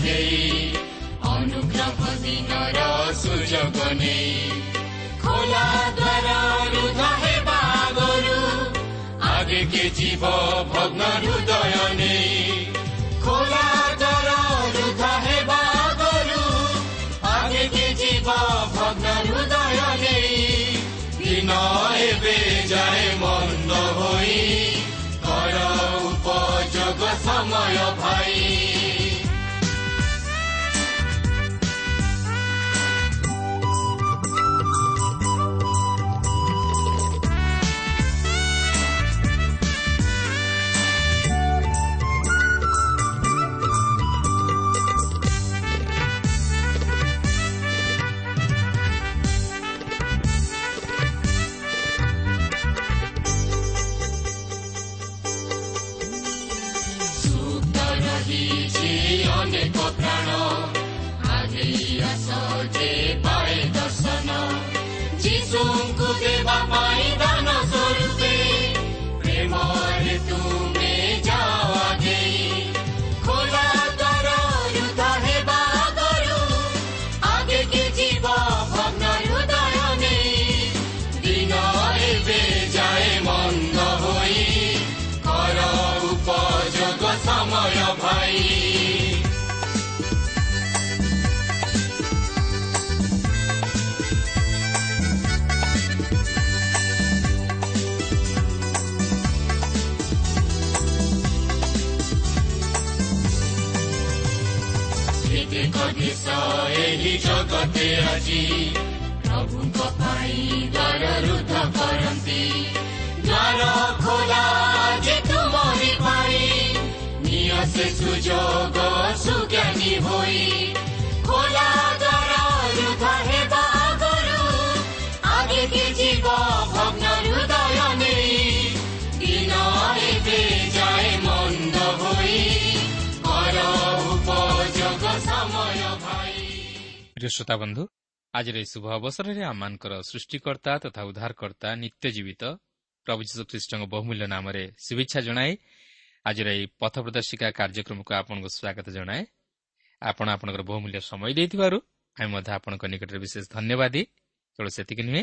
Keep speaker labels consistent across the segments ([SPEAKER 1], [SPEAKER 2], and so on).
[SPEAKER 1] ପାଖେଇ ଅନୁଗ୍ରହ ଦିନର ସୁଯୋଗ ନେଇ ଖୋଲା ଦ୍ୱାର ଆଗରୁ ଆଗେକେ ଯିବ ଭଗ୍ନ ହୃଦୟ କେତେକ ଦେଶ ଏହି ଜଗତେ ଆଜି ପ୍ରଭୁଙ୍କ ପାଇଁ ଦ୍ୱାର ରୁଦ୍ଧ କରନ୍ତି ଦ୍ୱାର ଖୋଲା ଯେ ତୁମରି ପାଇଁ ନିଅ ସେ ସୁଯୋଗ ସୁଜ୍ଞାନୀ ହୋଇ ଖୋଲା
[SPEAKER 2] ପ୍ରିୟ ଶ୍ରୋତା ବନ୍ଧୁ ଆଜିର ଏହି ଶୁଭ ଅବସରରେ ଆମମାନଙ୍କର ସୃଷ୍ଟିକର୍ତ୍ତା ତଥା ଉଦ୍ଧାରକର୍ତ୍ତା ନିତ୍ୟ ଜୀବିତ ପ୍ରଭୁ ଯୀଶୁ ଖ୍ରୀଷ୍ଟଙ୍କ ବହୁମୂଲ୍ୟ ନାମରେ ଶୁଭେଚ୍ଛା ଜଣାଏ। ଆଜିର ଏହି ପଥ ପ୍ରଦର୍ଶିକା କାର୍ଯ୍ୟକ୍ରମକୁ ଆପଣଙ୍କୁ ସ୍ୱାଗତ ଜଣାଏ। ଆପଣ ଆପଣଙ୍କର ବହୁମୂଲ୍ୟ ସମୟ ଦେଇଥିବାରୁ ଆମେ ମଧ୍ୟ ଆପଣଙ୍କ ନିକଟରେ ବିଶେଷ ଧନ୍ୟବାଦୀ। କେବଳ ସେତିକି ନୁହେଁ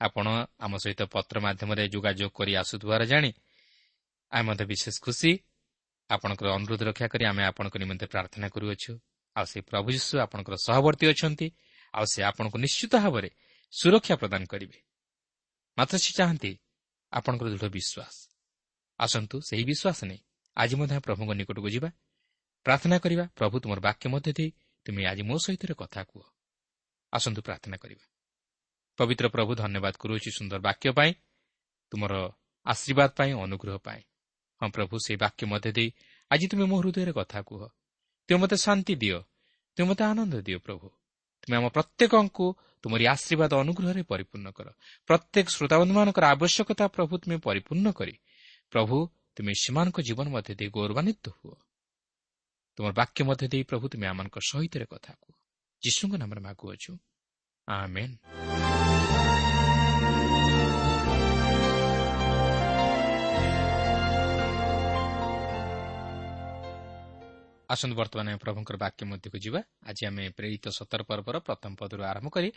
[SPEAKER 2] ଆପଣ ଆମ ସହିତ ପତ୍ର ମାଧ୍ୟମରେ ଯୋଗାଯୋଗ କରି ଆସୁଥିବାର ଜାଣି ଆମେ ମଧ୍ୟ ବିଶେଷ ଖୁସି। ଆପଣଙ୍କର ଅନୁରୋଧ ରକ୍ଷା କରି ଆମେ ଆପଣଙ୍କ ନିମନ୍ତେ ପ୍ରାର୍ଥନା କରୁଅଛୁ। ଆଉ ସେ ପ୍ରଭୁ ଯୀଶୁ ଆପଣଙ୍କର ସହବର୍ତ୍ତୀ ଅଛନ୍ତି ଆଉ ସେ ଆପଣଙ୍କୁ ନିଶ୍ଚିତ ଭାବରେ ସୁରକ୍ଷା ପ୍ରଦାନ କରିବେ। ମାତ୍ର ସେ ଚାହାନ୍ତି ଆପଣଙ୍କର ଦୃଢ଼ ବିଶ୍ୱାସ। ଆସନ୍ତୁ ସେହି ବିଶ୍ୱାସ ନେଇ ଆଜି ମଧ୍ୟ ପ୍ରଭୁଙ୍କ ନିକଟକୁ ଯିବା ପ୍ରାର୍ଥନା କରିବା ପ୍ରଭୁ ତୁମର ବାକ୍ୟ ମଧ୍ୟ ଦେଇ ତୁମେ ଆଜି ମୋ ସହିତ କଥା କୁହ। ଆସନ୍ତୁ ପ୍ରାର୍ଥନା କରିବା। ପବିତ୍ର ପ୍ରଭୁ ଧନ୍ୟବାଦ କରୁଅଛି ସୁନ୍ଦର ବାକ୍ୟ ପାଇଁ ତୁମର ଆଶୀର୍ବାଦ ପାଇଁ ଅନୁଗ୍ରହ ପାଇଁ। ହଁ ପ୍ରଭୁ ସେହି ବାକ୍ୟ ମଧ୍ୟ ଦେଇ ଆଜି ତୁମେ ମୋ ହୃଦୟରେ କଥା କୁହ। ତୁମେ ମୋତେ ଶାନ୍ତି ଦିଅ ତୁମେ ମୋତେ ଆନନ୍ଦ ଦିଅ ପ୍ରଭୁ। ତୁମେ ଆମ ପ୍ରତ୍ୟେକଙ୍କୁ ତୁମରି ଆଶୀର୍ବାଦ ଅନୁଗ୍ରହରେ ପରିପୂର୍ଣ୍ଣ କର। ପ୍ରତ୍ୟେକ ଶ୍ରୋତାବନ୍ଧୁମାନଙ୍କର ଆବଶ୍ୟକତା ପ୍ରଭୁ ତୁମେ ପରିପୂର୍ଣ୍ଣ କରି ପ୍ରଭୁ ତୁମେ ସେମାନଙ୍କ ଜୀବନ ମଧ୍ୟ ଦେଇ ଗୌରବାନ୍ୱିତ ହୁଅ। ତୁମର ବାକ୍ୟ ମଧ୍ୟ ଦେଇ ପ୍ରଭୁ ତୁମେ ଆମମାନଙ୍କ ସହିତ କଥା କୁହ। ଯୀଶୁଙ୍କ ନାମରେ ମାଗୁଅଛୁ ଆମେନ୍। ଆସନ୍ତୁ ବର୍ତ୍ତମାନ ଆମେ ପ୍ରଭୁଙ୍କର ବାକ୍ୟ ମଧ୍ୟକୁ ଯିବା। ଆଜି ଆମେ ପ୍ରେରିତ ସତର ପର୍ବର ପ୍ରଥମ ପଦରୁ ଆରମ୍ଭ କରି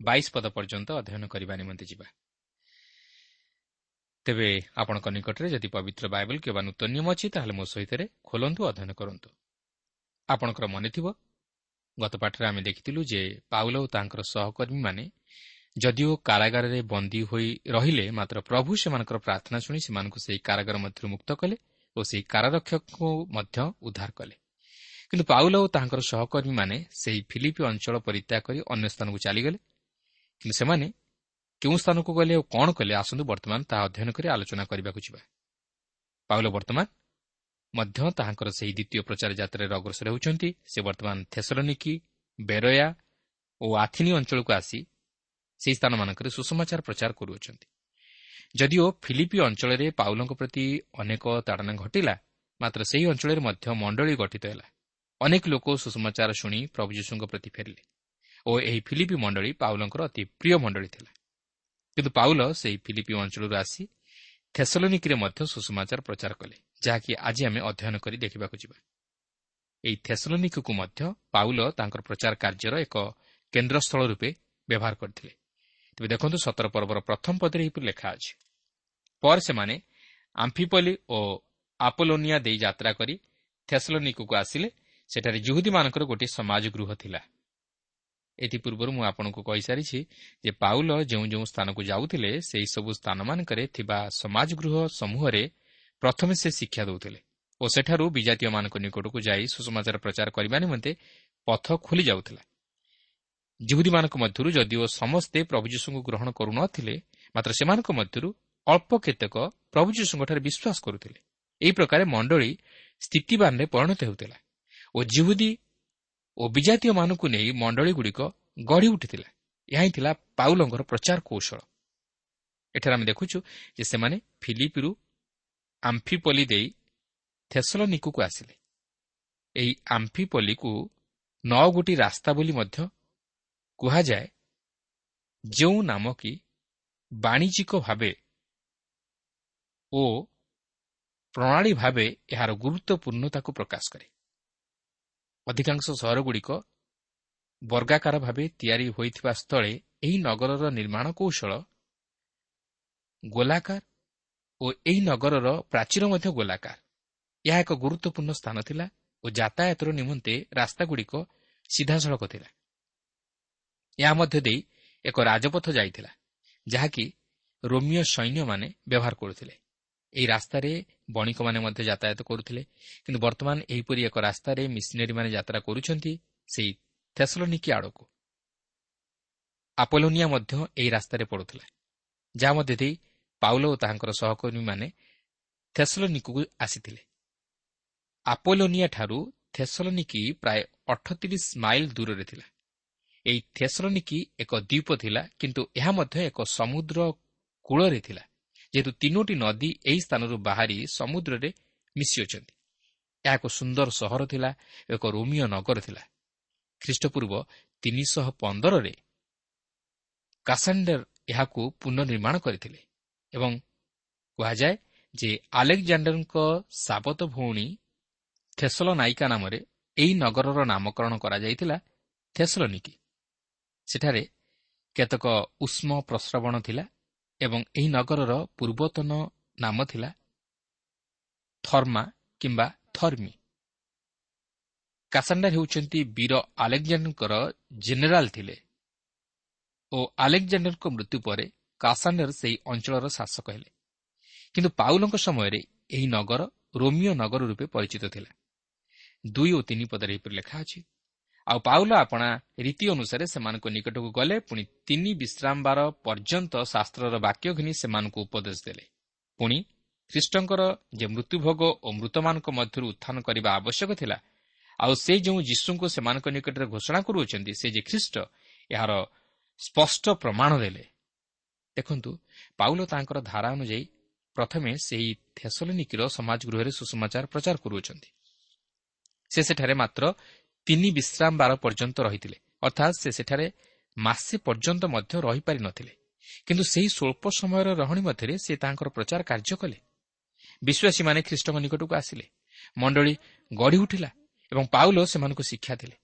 [SPEAKER 2] ବାଇଶ ପଦ ପର୍ଯ୍ୟନ୍ତ ଅଧ୍ୟୟନ କରିବା ନିମନ୍ତେ ଯିବା। ତେବେ ଆପଣଙ୍କ ନିକଟରେ ଯଦି ପବିତ୍ର ବାଇବଲ କିମ୍ବା ନୂତନ ନିୟମ ଅଛି ତାହେଲେ ମୋ ସହିତ ଖୋଲନ୍ତୁ ଅଧ୍ୟୟନ କରନ୍ତୁ। ଆପଣଙ୍କର ମନେଥିବ ଗତ ପାଠରେ ଆମେ ଦେଖିଥିଲୁ ଯେ ପାଉଲ ଓ ତାଙ୍କର ସହକର୍ମୀମାନେ ଯଦିଓ କାରାଗାରରେ ବନ୍ଦୀ ହୋଇ ରହିଲେ ମାତ୍ର ପ୍ରଭୁ ସେମାନଙ୍କର ପ୍ରାର୍ଥନା ଶୁଣି ସେମାନଙ୍କୁ ସେହି କାରାଗାର ମଧ୍ୟରୁ ମୁକ୍ତ କଲେ ଓ ସେହି କାରାରକ୍ଷକଙ୍କୁ ମଧ୍ୟ ଉଦ୍ଧାର କଲେ। କିନ୍ତୁ ପାଉଲ ଓ ତାଙ୍କର ସହକର୍ମୀମାନେ ସେହି ଫିଲିପି ଅଞ୍ଚଳ ପରିତ୍ୟାଗ କରି ଅନ୍ୟ ସ୍ଥାନକୁ ଚାଲିଗଲେ। କିନ୍ତୁ ସେମାନେ କେଉଁ ସ୍ଥାନକୁ ଗଲେ ଓ କ'ଣ କଲେ ଆସନ୍ତୁ ବର୍ତ୍ତମାନ ତାହା ଅଧ୍ୟୟନ କରି ଆଲୋଚନା କରିବାକୁ ଯିବା। ପାଉଲ ବର୍ତ୍ତମାନ ମଧ୍ୟ ତାହାଙ୍କର ସେହି ଦ୍ୱିତୀୟ ପ୍ରଚାର ଯାତ୍ରାରେ ଅଗ୍ରସର ହେଉଛନ୍ତି। ସେ ବର୍ତ୍ତମାନ ଥେସରନିକି ବେରୟା ଓ ଆଥିନି ଅଞ୍ଚଳକୁ ଆସି ସେହି ସ୍ଥାନମାନଙ୍କରେ ସୁସମାଚାର ପ୍ରଚାର କରୁଅଛନ୍ତି। ଯଦିଓ ଫିଲିପି ଅଞ୍ଚଳରେ ପାଉଲଙ୍କ ପ୍ରତି ଅନେକ ତାଡ଼ନା ଘଟିଲା ମାତ୍ର ସେହି ଅଞ୍ଚଳରେ ମଧ୍ୟ ମଣ୍ଡଳୀ ଗଠିତ ହେଲା। ଅନେକ ଲୋକ ସୁସମାଚାର ଶୁଣି ପ୍ରଭୁ ଯୀଶୁଙ୍କ ପ୍ରତି ଫେରିଲେ ଓ ଏହି ଫିଲିପି ମଣ୍ଡଳୀ ପାଉଲଙ୍କର ଅତି ପ୍ରିୟ ମଣ୍ଡଳୀ ଥିଲା। କିନ୍ତୁ ପାଉଲ ସେହି ଫିଲିପି ଅଞ୍ଚଳରୁ ଆସି ଥେସଲୋନିକିରେ ମଧ୍ୟ ସୁସମାଚାର ପ୍ରଚାର କଲେ ଯାହାକି ଆଜି ଆମେ ଅଧ୍ୟୟନ କରି ଦେଖିବାକୁ ଯିବା। ଏହି ଥେସଲୋନିକକୁ ମଧ୍ୟ ପାଉଲ ତାଙ୍କର ପ୍ରଚାର କାର୍ଯ୍ୟର ଏକ କେନ୍ଦ୍ରସ୍ଥଳ ରୂପେ ବ୍ୟବହାର କରିଥିଲେ। ତେବେ ଦେଖନ୍ତୁ ସତର ପର୍ବର ପ୍ରଥମ ପଦରେ ଏହିପରି ଲେଖା ଅଛି। ପରେ ସେମାନେ ଆମ୍ଫିପଲି ଓ ଆପୋଲୋନିଆ ଦେଇ ଯାତ୍ରା କରି ଥେସଲୋନିକକୁ ଆସିଲେ ସେଠାରେ ଜୁହୁଦୀମାନଙ୍କର ଗୋଟିଏ ସମାଜ ଗୃହ ଥିଲା ଏଥିପୂର୍ବରୁ ମୁଁ ଆପଣଙ୍କୁ କହିସାରିଛି ଯେ ପାଉଲ ଯେଉଁ ଯେଉଁ ସ୍ଥାନକୁ ଯାଉଥିଲେ ସେହିସବୁ ସ୍ଥାନମାନଙ୍କରେ ଥିବା ସମାଜ ଗୃହ ସମୂହରେ ପ୍ରଥମେ ସେ ଶିକ୍ଷା ଦେଉଥିଲେ ଓ ସେଠାରୁ ବିଜାତୀୟମାନଙ୍କ ନିକଟକୁ ଯାଇ ସୁସମାଚାର ପ୍ରଚାର କରିବା ନିମନ୍ତେ ପଥ ଖୋଲି ଯାଉଥିଲା। ଜୁହୁଦୀମାନଙ୍କ ମଧ୍ୟରୁ ଯଦିଓ ସମସ୍ତେ ପ୍ରଭୁ ଯୀଶୁଙ୍କୁ ଗ୍ରହଣ କରୁନଥିଲେ ମାତ୍ର ସେମାନଙ୍କ ମଧ୍ୟରୁ ଅଳ୍ପ କେତେକ ପ୍ରଭୁ ଯୀଶୁଙ୍କଠାରେ ବିଶ୍ୱାସ କରୁଥିଲେ। ଏହି ପ୍ରକାର ମଣ୍ଡଳୀ ସ୍ଥିତିବାନରେ ପରିଣତ ହେଉଥିଲା। ଓ ଜିହୁଦୀ ଓ ବିଜାତୀୟମାନଙ୍କୁ ନେଇ ମଣ୍ଡଳୀଗୁଡ଼ିକ ଗଢ଼ି ଉଠିଥିଲା। ଏହା ହିଁ ଥିଲା ପାଉଲଙ୍କର ପ୍ରଚାର କୌଶଳ। ଏଠାରେ ଆମେ ଦେଖୁଛୁ ଯେ ସେମାନେ ଫିଲିପିରୁ ଆମ୍ଫିପଲି ଦେଇ ଥେସଲନିକୁକୁ ଆସିଲେ। ଏହି ଆମ୍ଫିପଲିକୁ ନଅ ଗୋଟି ରାସ୍ତା ବୋଲି ମଧ୍ୟ କୁହାଯାଏ ଯେଉଁ ନାମ କି ବାଣିଜ୍ୟିକ ଭାବେ ଓ ପ୍ରଣାଳୀ ଭାବେ ଏହାର ଗୁରୁତ୍ୱପୂର୍ଣ୍ଣତାକୁ ପ୍ରକାଶ କରେ। ଅଧିକାଂଶ ସହରଗୁଡ଼ିକ ବର୍ଗାକାର ଭାବେ ତିଆରି ହୋଇଥିବା ସ୍ଥଳେ ଏହି ନଗରର ନିର୍ମାଣ କୌଶଳ ଗୋଲାକାର ଓ ଏହି ନଗରର ପ୍ରାଚୀର ମଧ୍ୟ ଗୋଲାକାର। ଏହା ଏକ ଗୁରୁତ୍ୱପୂର୍ଣ୍ଣ ସ୍ଥାନ ଥିଲା ଓ ଯାତାୟାତର ନିମନ୍ତେ ରାସ୍ତାଗୁଡ଼ିକ ସିଧାସଳଖ ଥିଲା। ଏହା ମଧ୍ୟ ଦେଇ ଏକ ରାଜପଥ ଯାଇଥିଲା ଯାହାକି ରୋମିଓ ସୈନ୍ୟମାନେ ବ୍ୟବହାର କରୁଥିଲେ। ଏହି ରାସ୍ତାରେ ବଣିକମାନେ ମଧ୍ୟ ଯାତାୟାତ କରୁଥିଲେ। କିନ୍ତୁ ବର୍ତ୍ତମାନ ଏହିପରି ଏକ ରାସ୍ତାରେ ମିଶନେରୀମାନେ ଯାତ୍ରା କରୁଛନ୍ତି ସେହି ଥେସଲୋନିକି ଆଡ଼କୁ। ଆପୋଲୋନିଆ ମଧ୍ୟ ଏହି ରାସ୍ତାରେ ପଡ଼ୁଥିଲା ଯାହା ମଧ୍ୟ ଦେଇ ପାଉଲ ଓ ତାହାଙ୍କର ସହକର୍ମୀମାନେ ଥେସଲୋନିକକୁ ଆସିଥିଲେ। ଆପୋଲୋନିଆଠାରୁ ଥେସଲୋନିକି ପ୍ରାୟ ଅଠତିରିଶ ମାଇଲ ଦୂରରେ ଥିଲା। ଏହି ଥେସଲୋନିକି ଏକ ଦ୍ୱୀପ ଥିଲା କିନ୍ତୁ ଏହା ମଧ୍ୟ ଏକ ସମୁଦ୍ର କୂଳରେ ଥିଲା। ଯେହେତୁ ତିନୋଟି ନଦୀ ଏହି ସ୍ଥାନରୁ ବାହାରି ସମୁଦ୍ରରେ ମିଶିଅଛନ୍ତି। ଏହା ଏକ ସୁନ୍ଦର ସହର ଥିଲା ଏକ ରୋମିଓ ନଗର ଥିଲା। ଖ୍ରୀଷ୍ଟପୂର୍ବ ତିନିଶହ ପନ୍ଦରରେ କାସାଣ୍ଡର ଏହାକୁ ପୁନଃନିର୍ମାଣ କରିଥିଲେ ଏବଂ କୁହାଯାଏ ଯେ ଆଲେକ୍ଜାଣ୍ଡରଙ୍କ ସାବତ ଭଉଣୀ ଥେସଲ ନାୟିକା ନାମରେ ଏହି ନଗରର ନାମକରଣ କରାଯାଇଥିଲା ଥେସଲନିକି। ସେଠାରେ କେତେକ ଉଷ୍ମ ପ୍ରସ୍ରବଣ ଥିଲା ଏବଂ ଏହି ନଗରର ପୂର୍ବତନ ନାମ ଥିଲା ଥର୍ମା କିମ୍ବା ଥର୍ମି। କାସାଣ୍ଡାର ହେଉଛନ୍ତି ବୀର ଆଲେକ୍ଜାଣ୍ଡରଙ୍କର ଜେନେରାଲ ଥିଲେ ଓ ଆଲେକ୍ଜାଣ୍ଡରଙ୍କ ମୃତ୍ୟୁ ପରେ କାସାଣ୍ଡର ସେହି ଅଞ୍ଚଳର ଶାସକ ହେଲେ। କିନ୍ତୁ ପାଉଲଙ୍କ ସମୟରେ ଏହି ନଗର ରୋମିଓ ନଗର ରୂପେ ପରିଚିତ ଥିଲା। ଦୁଇ ଓ ତିନି ପଦରେ ଏହିପରି ଲେଖା ଅଛି ଆଉ ପାଉଲ ଆପଣା ରୀତି ଅନୁସାରେ ସେମାନଙ୍କ ନିକଟକୁ ଗଲେ ପୁଣି ତିନି ବିଶ୍ରାମବାର ପର୍ଯ୍ୟନ୍ତ ଶାସ୍ତ୍ରର ବାକ୍ୟ ଘିନି ସେମାନଙ୍କୁ ଉପଦେଶ ଦେଲେ। ପୁଣି ଖ୍ରୀଷ୍ଟଙ୍କର ଯେ ମୃତ୍ୟୁଭୋଗ ଓ ମୃତମାନଙ୍କ ମଧ୍ୟରୁ ଉତ୍ଥାନ କରିବା ଆବଶ୍ୟକ ଥିଲା ଆଉ ସେ ଯେଉଁ ଯୀଶୁଙ୍କୁ ସେମାନଙ୍କ ନିକଟରେ ଘୋଷଣା କରୁଅଛନ୍ତି ସେ ଯେ ଖ୍ରୀଷ୍ଟ ଏହାର ସ୍ପଷ୍ଟ ପ୍ରମାଣ ଦେଲେ। ଦେଖନ୍ତୁ ପାଉଲ ତାଙ୍କର ଧାରା ଅନୁଯାୟୀ ପ୍ରଥମେ ସେହି ଥେସଲିନିକିର ସମାଜ ଗୃହରେ ସୁସମାଚାର ପ୍ରଚାର କରୁଅଛନ୍ତି। ସେ ସେଠାରେ ମାତ୍ର ତିନି ବିଶ୍ରାମ ବାର ପର୍ଯ୍ୟନ୍ତ ରହିଥିଲେ। ଅର୍ଥାତ୍ ସେ ସେଠାରେ ମାସେ ପର୍ଯ୍ୟନ୍ତ ମଧ୍ୟ ରହିପାରି କିନ୍ତୁ ସେହି ସ୍ୱଳ୍ପ ସମୟର ରହଣି ମଧ୍ୟରେ ସେ ତାଙ୍କର ପ୍ରଚାର କାର୍ଯ୍ୟ କଲେ। ବିଶ୍ୱାସୀମାନେ ଖ୍ରୀଷ୍ଟଙ୍କ ନିକଟକୁ ଆସିଲେ। ମଣ୍ଡଳୀ ଗଢ଼ି ଉଠିଲା ଏବଂ ପାଉଲ ସେମାନଙ୍କୁ ଶିକ୍ଷା ଦେଲେ।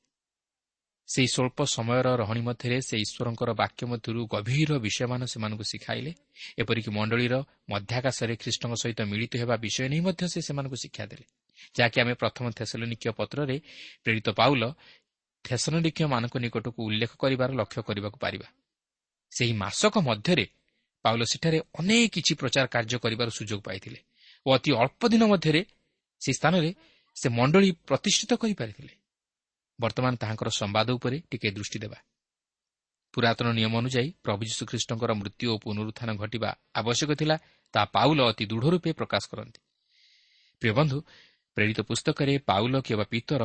[SPEAKER 2] ସେହି ସ୍ୱଳ୍ପ ସମୟର ରହଣି ମଧ୍ୟରେ ସେ ଈଶ୍ୱରଙ୍କର ବାକ୍ୟ ମଧ୍ୟରୁ ଗଭୀର ବିଷୟମାନ ସେମାନଙ୍କୁ ଶିଖାଇଲେ। ଏପରିକି ମଣ୍ଡଳୀର ମଧ୍ୟାକାଶରେ ଖ୍ରୀଷ୍ଟଙ୍କ ସହିତ ମିଳିତ ହେବା ବିଷୟ ନେଇ ମଧ୍ୟ ସେ ସେମାନଙ୍କୁ ଶିକ୍ଷା ଦେଲେ। ଯାହାକି ଆମେ ପ୍ରଥମ ଥେସଲୋନିକୀୟ ପତ୍ରରେ ପ୍ରେରିତ ପାଉଲ ଥେସଲୋନିକୀୟମାନଙ୍କ ନିକଟକୁ ଉଲ୍ଲେଖ କରିବାର ଲକ୍ଷ୍ୟ କରିବାକୁ ପାରିବା। ସେହି ମାସକ ମଧ୍ୟରେ ପାଉଲ ସେଠାରେ ଅନେକ କିଛି ପ୍ରଚାର କାର୍ଯ୍ୟ କରିବାର ସୁଯୋଗ ପାଇଥିଲେ ଓ ଅତି ଅଳ୍ପ ଦିନ ମଧ୍ୟରେ ସେହି ସ୍ଥାନରେ ସେ ମଣ୍ଡଳୀ ପ୍ରତିଷ୍ଠିତ କରିପାରିଥିଲେ। ବର୍ତ୍ତମାନ ତାହାଙ୍କର ସମ୍ବାଦ ଉପରେ ଟିକେ ଦୃଷ୍ଟି ଦେବା। ପୁରାତନ ନିୟମ ଅନୁଯାୟୀ ପ୍ରଭୁ ଯୀଶୁଖ୍ରୀଷ୍ଟଙ୍କର ମୃତ୍ୟୁ ଓ ପୁନରୁତ୍ଥାନ ଘଟିବା ଆବଶ୍ୟକ ଥିଲା ତାହା ପାଉଲ ଅତି ଦୃଢ଼ ରୂପେ ପ୍ରକାଶ କରନ୍ତି। ପ୍ରିୟ ବନ୍ଧୁ ପ୍ରେରିତ ପୁସ୍ତକରେ ପାଉଲ କିମ୍ବା ପିତର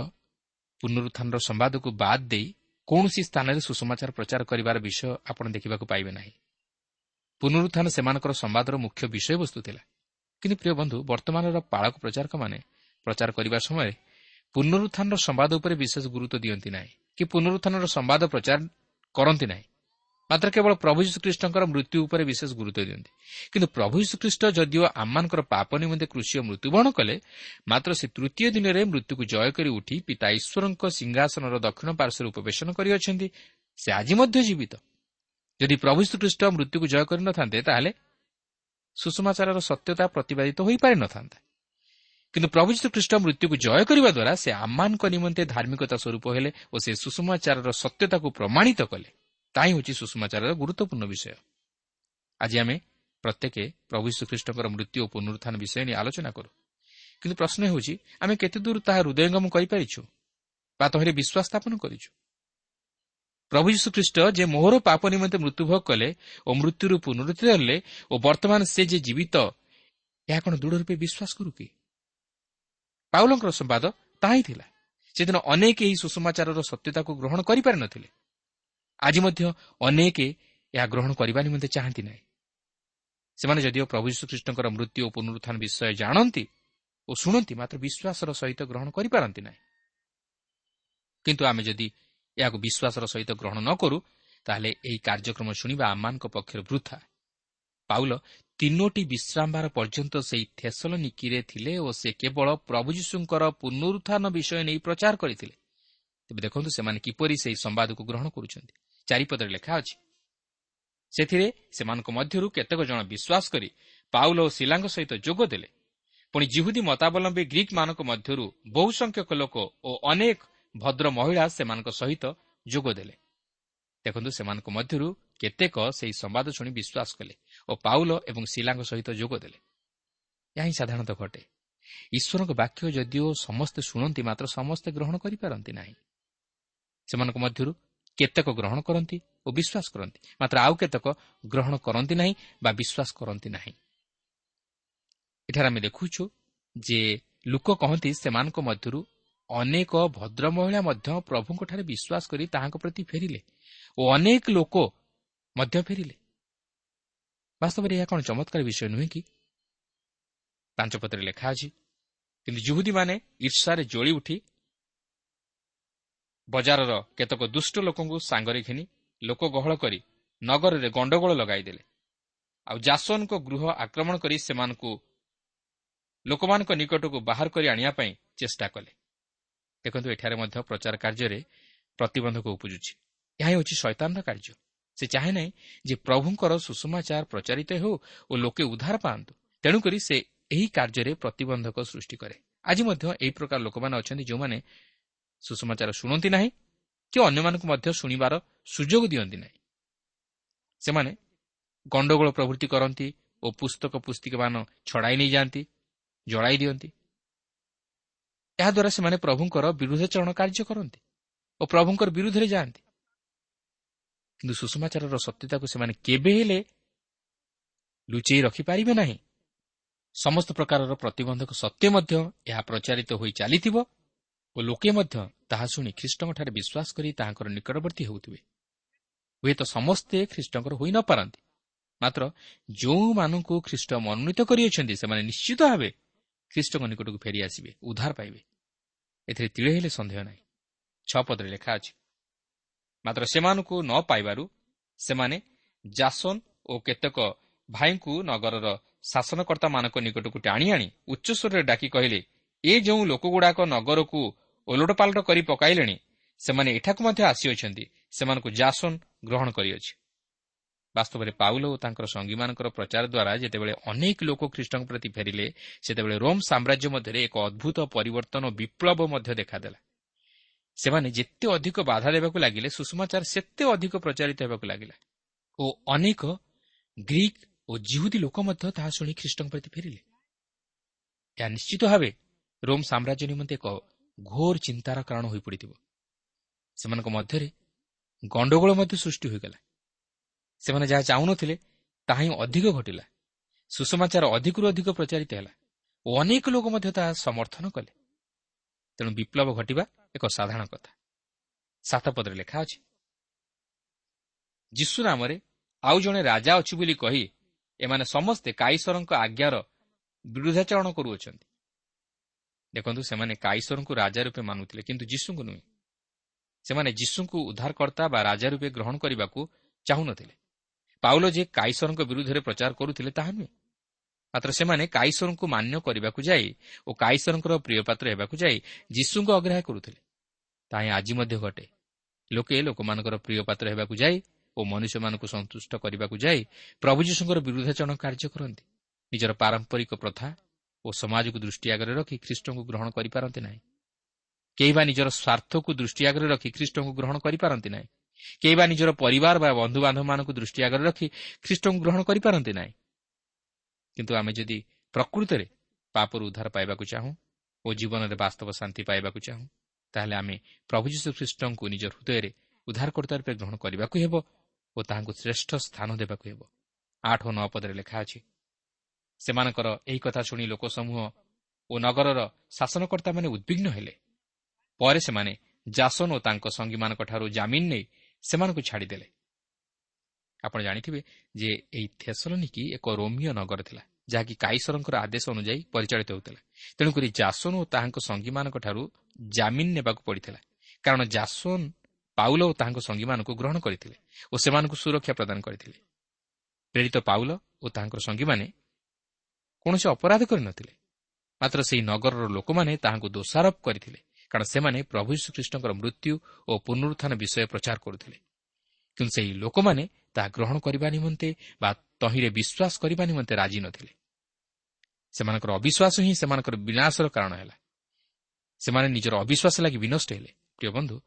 [SPEAKER 2] ପୁନରୁତ୍ଥାନର ସମ୍ବାଦକୁ ବାଦ୍ ଦେଇ କୌଣସି ସ୍ଥାନରେ ସୁସମାଚାର ପ୍ରଚାର କରିବାର ବିଷୟ ଆପଣ ଦେଖିବାକୁ ପାଇବେ ନାହିଁ। ପୁନରୁତ୍ଥାନ ସେମାନଙ୍କର ସମ୍ବାଦର ମୁଖ୍ୟ ବିଷୟବସ୍ତୁ ଥିଲା। କିନ୍ତୁ ପ୍ରିୟ ବନ୍ଧୁ ବର୍ତ୍ତମାନର ପାଳକ ପ୍ରଚାରକମାନେ ପ୍ରଚାର କରିବା ସମୟରେ ପୁନରୁତ୍ଥାନର ସମ୍ବାଦ ଉପରେ ବିଶେଷ ଗୁରୁତ୍ୱ ଦିଅନ୍ତି ନାହିଁ କି ପୁନରୁତ୍ଥାନର ସମ୍ବାଦ ପ୍ରଚାର କରନ୍ତି ନାହିଁ। ମାତ୍ର କେବଳ ପ୍ରଭୁ ଯୀଶୁଖ୍ରୀଷ୍ଟଙ୍କର ମୃତ୍ୟୁ ଉପରେ ବିଶେଷ ଗୁରୁତ୍ୱ ଦିଅନ୍ତି। କିନ୍ତୁ ପ୍ରଭୁ ଯୀଶୁଖ୍ରୀଷ୍ଟ ଯଦିଓ ଆମମାନଙ୍କର ପାପ ନିମନ୍ତେ କୃଷି ମୃତ୍ୟୁବରଣ କଲେ ମାତ୍ର ସେ ତୃତୀୟ ଦିନରେ ମୃତ୍ୟୁକୁ ଜୟ କରି ଉଠି ପିତା ଈଶ୍ୱରଙ୍କ ସିଂହାସନର ଦକ୍ଷିଣ ପାର୍ଶ୍ୱରେ ଉପବେଶନ କରିଅଛନ୍ତି ସେ ଆଜି ମଧ୍ୟ ଜୀବିତ। ଯଦି ପ୍ରଭୁ ଶ୍ରୀଖ୍ରୀଷ୍ଟ ମୃତ୍ୟୁକୁ ଜୟ କରିନଥାନ୍ତେ ତାହେଲେ ସୁଷମାଚାରର ସତ୍ୟତା ପ୍ରତିପାଦିତ ହୋଇପାରିନଥାନ୍ତା କିନ୍ତୁ ପ୍ରଭୁ ଯୀଶୁଖ୍ରୀଷ୍ଟ ମୃତ୍ୟୁକୁ ଜୟ କରିବା ଦ୍ୱାରା ସେ ଆମମାନଙ୍କ ନିମନ୍ତେ ଧାର୍ମିକତା ସ୍ୱରୂପ ହେଲେ ଓ ସେ ସୁଷମାଚାରର ସତ୍ୟତାକୁ ପ୍ରମାଣିତ କଲେ। ତାହିଁ ହେଉଛି ସୁଷମାଚାରର ଗୁରୁତ୍ୱପୂର୍ଣ୍ଣ ବିଷୟ ଆଜି ଆମେ ପ୍ରତ୍ୟେକ ପ୍ରଭୁ ଶ୍ରୀଖ୍ରୀଷ୍ଟଙ୍କର ମୃତ୍ୟୁ ଓ ପୁନରୁତ୍ଥାନ ବିଷୟ ନେଇ ଆଲୋଚନା କରୁ କିନ୍ତୁ ପ୍ରଶ୍ନ ହେଉଛି ଆମେ କେତେ ଦୂର ତାହା ହୃଦୟଙ୍ଗମ କରିପାରିଛୁ ବା ତହିଁରେ ବିଶ୍ୱାସ ସ୍ଥାପନ କରିଛୁ ପ୍ରଭୁ ଯୀଶୁଖ୍ରୀଷ୍ଟ ଯେ ମୋହର ପାପ ନିମନ୍ତେ ମୃତ୍ୟୁଭୋଗ କଲେ ଓ ମୃତ୍ୟୁରୁ ପୁନରୁତ୍ଥି ହେଲେ ଓ ବର୍ତ୍ତମାନ ସେ ଯେ ଜୀବିତ ଏହା କ'ଣ ଦୃଢ଼ ରୂପେ ବିଶ୍ୱାସ କରୁ କି? ପାଉଲଙ୍କର ସମ୍ବାଦ ତାହା ହିଁ ଥିଲା। ସେଦିନ ଅନେକ ଏହି ସୁଷମାଚାରର ସତ୍ୟତାକୁ ଗ୍ରହଣ କରିପାରିନଥିଲେ ଆଜି ମଧ୍ୟ ଅନେକ ଏହା ଗ୍ରହଣ କରିବା ନିମନ୍ତେ ଚାହାନ୍ତି ନାହିଁ। ସେମାନେ ଯଦିଓ ପ୍ରଭୁ ଯୀଶୁଖ୍ରୀଷ୍ଟଙ୍କର ମୃତ୍ୟୁ ଓ ପୁନରୁତ୍ଥାନ ବିଷୟ ଜାଣନ୍ତି ଓ ଶୁଣନ୍ତି ମାତ୍ର ବିଶ୍ୱାସର ସହିତ ଗ୍ରହଣ କରିପାରନ୍ତି ନାହିଁ। କିନ୍ତୁ ଆମେ ଯଦି ଏହାକୁ ବିଶ୍ୱାସର ସହିତ ଗ୍ରହଣ ନ କରୁ ତାହେଲେ ଏହି କାର୍ଯ୍ୟକ୍ରମ ଶୁଣିବା ଆମମାନଙ୍କ ପକ୍ଷରେ ବୃଥା। ପାଉଲ ତିନୋଟି ବିଶ୍ରାମବାର ପର୍ଯ୍ୟନ୍ତ ସେହି ଥେସଲନିକିରେ ଥିଲେ ଓ ସେ କେବଳ ପ୍ରଭୁ ଯୀଶୁଙ୍କର ପୁନରୁତ୍ଥାନ ବିଷୟ ନେଇ ପ୍ରଚାର କରିଥିଲେ। ତେବେ ଦେଖନ୍ତୁ ସେମାନେ କିପରି ସେହି ସମ୍ବାଦକୁ ଗ୍ରହଣ କରୁଛନ୍ତି। ଚାରିପଦରେ ଲେଖା ଅଛି। ସେଥିରେ ସେମାନଙ୍କ ମଧ୍ୟରୁ କେତେକ ଜଣ ବିଶ୍ୱାସ କରି ପାଉଲ ଓ ଶିଲାଙ୍କ ସହିତ ଯୋଗ ଦେଲେ। ପୁଣି ଜିହୁଦୀ ମତାବଲମ୍ବୀ ଗ୍ରୀକ୍ମାନଙ୍କ ମଧ୍ୟରୁ ବହୁ ସଂଖ୍ୟକ ଲୋକ ଓ ଅନେକ ଭଦ୍ର ମହିଳା ସେମାନଙ୍କ ସହିତ ଯୋଗ ଦେଲେ। ଦେଖନ୍ତୁ ସେମାନଙ୍କ ମଧ୍ୟରୁ କେତେକ ସେହି ସମ୍ବାଦ ଶୁଣି ବିଶ୍ୱାସ କଲେ ଓ ପାଉଲ ଏବଂ ଶିଲାଙ୍କ ସହିତ ଯୋଗ ଦେଲେ। ଏହା ହିଁ ସାଧାରଣତଃ ଘଟେ। ଈଶ୍ୱରଙ୍କ ବାକ୍ୟ ଯଦିଓ ସମସ୍ତେ ଶୁଣନ୍ତି ମାତ୍ର ସମସ୍ତେ ଗ୍ରହଣ କରିପାରନ୍ତି ନାହିଁ। ସେମାନଙ୍କ ମଧ୍ୟରୁ କେତେକ ଗ୍ରହଣ କରନ୍ତି ଓ ବିଶ୍ୱାସ କରନ୍ତି। ମାତ୍ର ଆଉ କେତେକ ଗ୍ରହଣ କରନ୍ତି ନାହିଁ ବା ବିଶ୍ୱାସ କରନ୍ତି ନାହିଁ। ଏଠାରେ ଆମେ ଦେଖୁଛୁ ଯେ ଲୋକ କହନ୍ତି ସେମାନଙ୍କ ମଧ୍ୟରୁ ଅନେକ ଭଦ୍ର ମହିଳା ମଧ୍ୟ ପ୍ରଭୁଙ୍କଠାରେ ବିଶ୍ୱାସ କରି ତାହାଙ୍କ ପ୍ରତି ଫେରିଲେ ଓ ଅନେକ ଲୋକ ମଧ୍ୟ ଫେରିଲେ। ବାସ୍ତବରେ ଏହା କ'ଣ ଚମତ୍କାର ବିଷୟ ନୁହେଁ କି? ପାଞ୍ଚ ପତ୍ରରେ ଲେଖା ଅଛି କିନ୍ତୁ ଜୁହୁଦୀମାନେ ଈର୍ଷାରେ ଜଳି ଉଠି ବଜାରର କେତେକ ଦୁଷ୍ଟ ଲୋକଙ୍କୁ ସାଙ୍ଗରେ ଘେନି ଲୋକ ଗହଳ କରି ନଗରରେ ଗଣ୍ଡଗୋଳ ଲଗାଇଦେଲେ। ଆଉ ଜାସନଙ୍କ ଗୃହ ଆକ୍ରମଣ କରି ସେମାନଙ୍କୁ ଲୋକମାନଙ୍କ ନିକଟକୁ ବାହାର କରି ଆଣିବା ପାଇଁ ଚେଷ୍ଟା କଲେ। ଦେଖନ୍ତୁ ଏଠାରେ ମଧ୍ୟ ପ୍ରଚାର କାର୍ଯ୍ୟରେ ପ୍ରତିବନ୍ଧକ ଉପୁଜୁଛି। ଏହା ହେଉଛି ଶୈତାନର କାର୍ଯ୍ୟ। ସେ ଚାହେଁ ନାହିଁ ଯେ ପ୍ରଭୁଙ୍କର ସୁଷମାଚାର ପ୍ରଚାରିତ ହେଉ ଓ ଲୋକେ ଉଦ୍ଧାର ପାଆନ୍ତୁ। ତେଣୁକରି ସେ ଏହି କାର୍ଯ୍ୟରେ ପ୍ରତିବନ୍ଧକ ସୃଷ୍ଟି କରେ। ଆଜି ମଧ୍ୟ ଏହି ପ୍ରକାର ଲୋକମାନେ ଅଛନ୍ତି ଯେଉଁମାନେ ସୁଷମାଚାର ଶୁଣନ୍ତି ନାହିଁ କି ଅନ୍ୟମାନଙ୍କୁ ମଧ୍ୟ ଶୁଣିବାର ସୁଯୋଗ ଦିଅନ୍ତି ନାହିଁ। ସେମାନେ ଗଣ୍ଡଗୋଳ ପ୍ରଭୃତି କରନ୍ତି ଓ ପୁସ୍ତକ ପୁସ୍ତିକମାନ ଛଡ଼ାଇ ନେଇଯାଆନ୍ତି ଜଳାଇ ଦିଅନ୍ତି। ଏହାଦ୍ୱାରା ସେମାନେ ପ୍ରଭୁଙ୍କର ବିରୁଦ୍ଧାଚରଣ କାର୍ଯ୍ୟ କରନ୍ତି ଓ ପ୍ରଭୁଙ୍କର ବିରୁଦ୍ଧରେ ଯାଆନ୍ତି। କିନ୍ତୁ ସୁଷମାଚାରର ସତ୍ୟତାକୁ ସେମାନେ କେବେ ହେଲେ ଲୁଚେଇ ରଖିପାରିବେ ନାହିଁ। ସମସ୍ତ ପ୍ରକାରର ପ୍ରତିବନ୍ଧକ ସତ୍ୟ ମଧ୍ୟ ଏହା ପ୍ରଚାରିତ ହୋଇ ଚାଲିଥିବ ଓ ଲୋକେ ମଧ୍ୟ ତାହା ଶୁଣି ଖ୍ରୀଷ୍ଟଙ୍କଠାରେ ବିଶ୍ୱାସ କରି ତାହାଙ୍କର ନିକଟବର୍ତ୍ତୀ ହେଉଥିବେ। ହୁଏତ ସମସ୍ତେ ଖ୍ରୀଷ୍ଟଙ୍କର ହୋଇନପାରନ୍ତି ମାତ୍ର ଯେଉଁମାନଙ୍କୁ ଖ୍ରୀଷ୍ଟ ମନୋନୀତ କରିଅଛନ୍ତି ସେମାନେ ନିଶ୍ଚିତ ଭାବେ ଖ୍ରୀଷ୍ଟଙ୍କ ନିକଟକୁ ଫେରିଆସିବେ ଉଦ୍ଧାର ପାଇବେ। ଏଥିରେ ତିଳେ ହେଲେ ସନ୍ଦେହ ନାହିଁ। ଛଅ ପଦରେ ଲେଖା ଅଛି ମାତ୍ର ସେମାନଙ୍କୁ ନ ପାଇବାରୁ ସେମାନେ ଜାସନ ଓ କେତେକ ଭାଇଙ୍କୁ ନଗରର ଶାସନକର୍ତ୍ତାମାନଙ୍କ ନିକଟକୁ ଟାଣି ଆଣି ଉଚ୍ଚସ୍ୱରରେ ଡାକି କହିଲେ ଏ ଯେଉଁ ଲୋକଗୁଡ଼ାକ ନଗରକୁ ଓଲଟପାଲଟ କରି ପକାଇଲେଣି ସେମାନେ ଏଠାକୁ ମଧ୍ୟ ଆସିଅଛନ୍ତି। ସେମାନଙ୍କୁ ଜାସନ ଗ୍ରହଣ କରିଅଛି। ବାସ୍ତବରେ ପାଉଲ ଓ ତାଙ୍କର ସଙ୍ଗୀମାନଙ୍କର ପ୍ରଚାର ଦ୍ୱାରା ଯେତେବେଳେ ଅନେକ ଲୋକ ଖ୍ରୀଷ୍ଟଙ୍କ ପ୍ରତି ଫେରିଲେ ସେତେବେଳେ ରୋମ୍ ସାମ୍ରାଜ୍ୟ ମଧ୍ୟରେ ଏକ ଅଦ୍ଭୁତ ପରିବର୍ତ୍ତନ ବିପ୍ଳବ ମଧ୍ୟ ଦେଖାଦେଲା। ସେମାନେ ଯେତେ ଅଧିକ ବାଧା ଦେବାକୁ ଲାଗିଲେ ସୁଷମାଚାର ସେତେ ଅଧିକ ପ୍ରଚାରିତ ହେବାକୁ ଲାଗିଲା। ଓ ଅନେକ ଗ୍ରୀକ୍ ଓ ଜିହୁଦୀ ଲୋକ ମଧ୍ୟ ତାହା ଶୁଣି ଖ୍ରୀଷ୍ଟଙ୍କ ପ୍ରତି ଫେରିଲେ। ଏହା ନିଶ୍ଚିତ ଭାବେ ରୋମ୍ ସାମ୍ରାଜ୍ୟ ନିମନ୍ତେ ଏକ ଘୋର ଚିନ୍ତାର କାରଣ ହୋଇପଡ଼ିଥିବ। ସେମାନଙ୍କ ମଧ୍ୟରେ ଗଣ୍ଡଗୋଳ ମଧ୍ୟ ସୃଷ୍ଟି ହୋଇଗଲା। ସେମାନେ ଯାହା ଚାହୁଁନଥିଲେ ତାହା ହିଁ ଅଧିକ ଘଟିଲା। ସୁସମାଚାର ଅଧିକରୁ ଅଧିକ ପ୍ରଚାରିତ ହେଲା ଓ ଅନେକ ଲୋକ ମଧ୍ୟ ତାହା ସମର୍ଥନ କଲେ। ତେଣୁ ବିପ୍ଳବ ଘଟିବା ଏକ ସାଧାରଣ କଥା। ସାତ ପଦରେ ଲେଖା ଅଛି ଯୀଶୁ ନାମରେ ଆଉ ଜଣେ ରାଜା ଅଛି ବୋଲି କହି ଏମାନେ ସମସ୍ତେ କାଇଶ୍ୱରଙ୍କ ଆଜ୍ଞାର ବିରୁଦ୍ଧାଚରଣ କରୁଅଛନ୍ତି। ଦେଖନ୍ତୁ ସେମାନେ କାଇଶ୍ୱରଙ୍କୁ ରାଜା ରୂପେ ମାନୁଥିଲେ କିନ୍ତୁ ଯୀଶୁଙ୍କୁ ନୁହେଁ। ସେମାନେ ଯୀଶୁଙ୍କୁ ଉଦ୍ଧାରକର୍ତ୍ତା ବା ରାଜା ରୂପେ ଗ୍ରହଣ କରିବାକୁ ଚାହୁଁନଥିଲେ। ପାଉଲ ଯେ କାଇଶ୍ୱରଙ୍କ ବିରୁଦ୍ଧରେ ପ୍ରଚାର କରୁଥିଲେ ତାହା ନୁହେଁ। ମାତ୍ର ସେମାନେ କାଇଶ୍ୱରଙ୍କୁ ମାନ୍ୟ କରିବାକୁ ଯାଇ ଓ କାଇଶ୍ୱରଙ୍କର ପ୍ରିୟପାତ୍ର ହେବାକୁ ଯାଇ ଯୀଶୁଙ୍କୁ ଅଗ୍ରାହ୍ୟ କରୁଥିଲେ। ତାହା ଆଜି ମଧ୍ୟ ଘଟେ। ଲୋକେ ଲୋକମାନଙ୍କର ପ୍ରିୟପାତ୍ର ହେବାକୁ ଯାଇ ଓ ମନୁଷ୍ୟମାନଙ୍କୁ ସନ୍ତୁଷ୍ଟ କରିବାକୁ ଯାଇ ପ୍ରଭୁ ଯୀଶୁଙ୍କର ବିରୁଦ୍ଧାଚରଣ କାର୍ଯ୍ୟ କରନ୍ତି। ନିଜର ପାରମ୍ପରିକ ପ୍ରଥା ଓ ସମାଜକୁ ଦୃଷ୍ଟି ଆଗରେ ରଖି ଖ୍ରୀଷ୍ଟଙ୍କୁ ଗ୍ରହଣ କରିପାରନ୍ତି ନାହିଁ। କେହି ବା ନିଜର ସ୍ୱାର୍ଥକୁ ଦୃଷ୍ଟି ଆଗରେ ରଖି ଖ୍ରୀଷ୍ଟଙ୍କୁ ଗ୍ରହଣ କରିପାରନ୍ତି ନାହିଁ। କେହି ବା ନିଜର ପରିବାର ବା ବନ୍ଧୁବାନ୍ଧବମାନଙ୍କୁ ଦୃଷ୍ଟି ଆଗରେ ରଖି ଖ୍ରୀଷ୍ଟଙ୍କୁ ଗ୍ରହଣ କରିପାରନ୍ତି ନାହିଁ। କିନ୍ତୁ ଆମେ ଯଦି ପ୍ରକୃତରେ ପାପରୁ ଉଦ୍ଧାର ପାଇବାକୁ ଚାହୁଁ ଓ ଜୀବନରେ ବାସ୍ତବ ଶାନ୍ତି ପାଇବାକୁ ଚାହୁଁ ତାହେଲେ ଆମେ ପ୍ରଭୁ ଯୀଶୁ ଖ୍ରୀଷ୍ଟଙ୍କୁ ନିଜ ହୃଦୟରେ ଉଦ୍ଧାରକର୍ତ୍ତା ରୂପେ ଗ୍ରହଣ କରିବାକୁ ହେବ ଓ ତାହାଙ୍କୁ ଶ୍ରେଷ୍ଠ ସ୍ଥାନ ଦେବାକୁ ହେବ। ଆଠ ଓ ନଅ ପଦରେ ଲେଖା ଅଛି ସେମାନଙ୍କର ଏହି କଥା ଶୁଣି ଲୋକ ସମୂହ ଓ ନଗରର ଶାସନକର୍ତ୍ତାମାନେ ଉଦ୍ବିଗ୍ନ ହେଲେ। ପରେ ସେମାନେ ଜାସନ ଓ ତାଙ୍କ ସଙ୍ଗୀମାନଙ୍କଠାରୁ ଜାମିନ ନେଇ ସେମାନଙ୍କୁ ଛାଡ଼ିଦେଲେ। ଆପଣ ଜାଣିଥିବେ ଯେ ଏହି ଥେସଲନିକି ଏକ ରୋମିଓ ନଗର ଥିଲା ଯାହାକି କାଇଶ୍ୱରଙ୍କର ଆଦେଶ ଅନୁଯାୟୀ ପରିଚାଳିତ ହେଉଥିଲା। ତେଣୁକରି ଜାସୋନ ଓ ତାହାଙ୍କ ସଙ୍ଗୀମାନଙ୍କଠାରୁ ଜାମିନ ନେବାକୁ ପଡ଼ିଥିଲା କାରଣ ଜାସୋନ ପାଉଲ ଓ ତାହାଙ୍କ ସଙ୍ଗୀମାନଙ୍କୁ ଗ୍ରହଣ କରିଥିଲେ ଓ ସେମାନଙ୍କୁ ସୁରକ୍ଷା ପ୍ରଦାନ କରିଥିଲେ। ପ୍ରେରିତ ପାଉଲ ଓ ତାହାଙ୍କର ସଙ୍ଗୀମାନେ କୌଣସି ଅପରାଧ କରିନଥିଲେ। ମାତ୍ର ସେହି ନଗରର ଲୋକମାନେ ତାହାଙ୍କୁ ଦୋଷାରୋପ କରିଥିଲେ କାରଣ ସେମାନେ ପ୍ରଭୁ ଶ୍ରୀକୃଷ୍ଣଙ୍କର ମୃତ୍ୟୁ ଓ ପୁନରୁତ୍ଥାନ ବିଷୟ ପ୍ରଚାର କରୁଥିଲେ। କିନ୍ତୁ ସେହି ଲୋକମାନେ ତାହା ଗ୍ରହଣ କରିବା ନିମନ୍ତେ ବା ତହିଁରେ ବିଶ୍ୱାସ କରିବା ନିମନ୍ତେ ରାଜି ନଥିଲେ। ସେମାନଙ୍କର ଅବିଶ୍ୱାସ ହିଁ ସେମାନଙ୍କର ବିନାଶର କାରଣ ହେଲା। ସେମାନେ ନିଜର ଅବିଶ୍ୱାସ ଲାଗି ବିନଷ୍ଟ ହେଲେ। ପ୍ରିୟ ବନ୍ଧୁ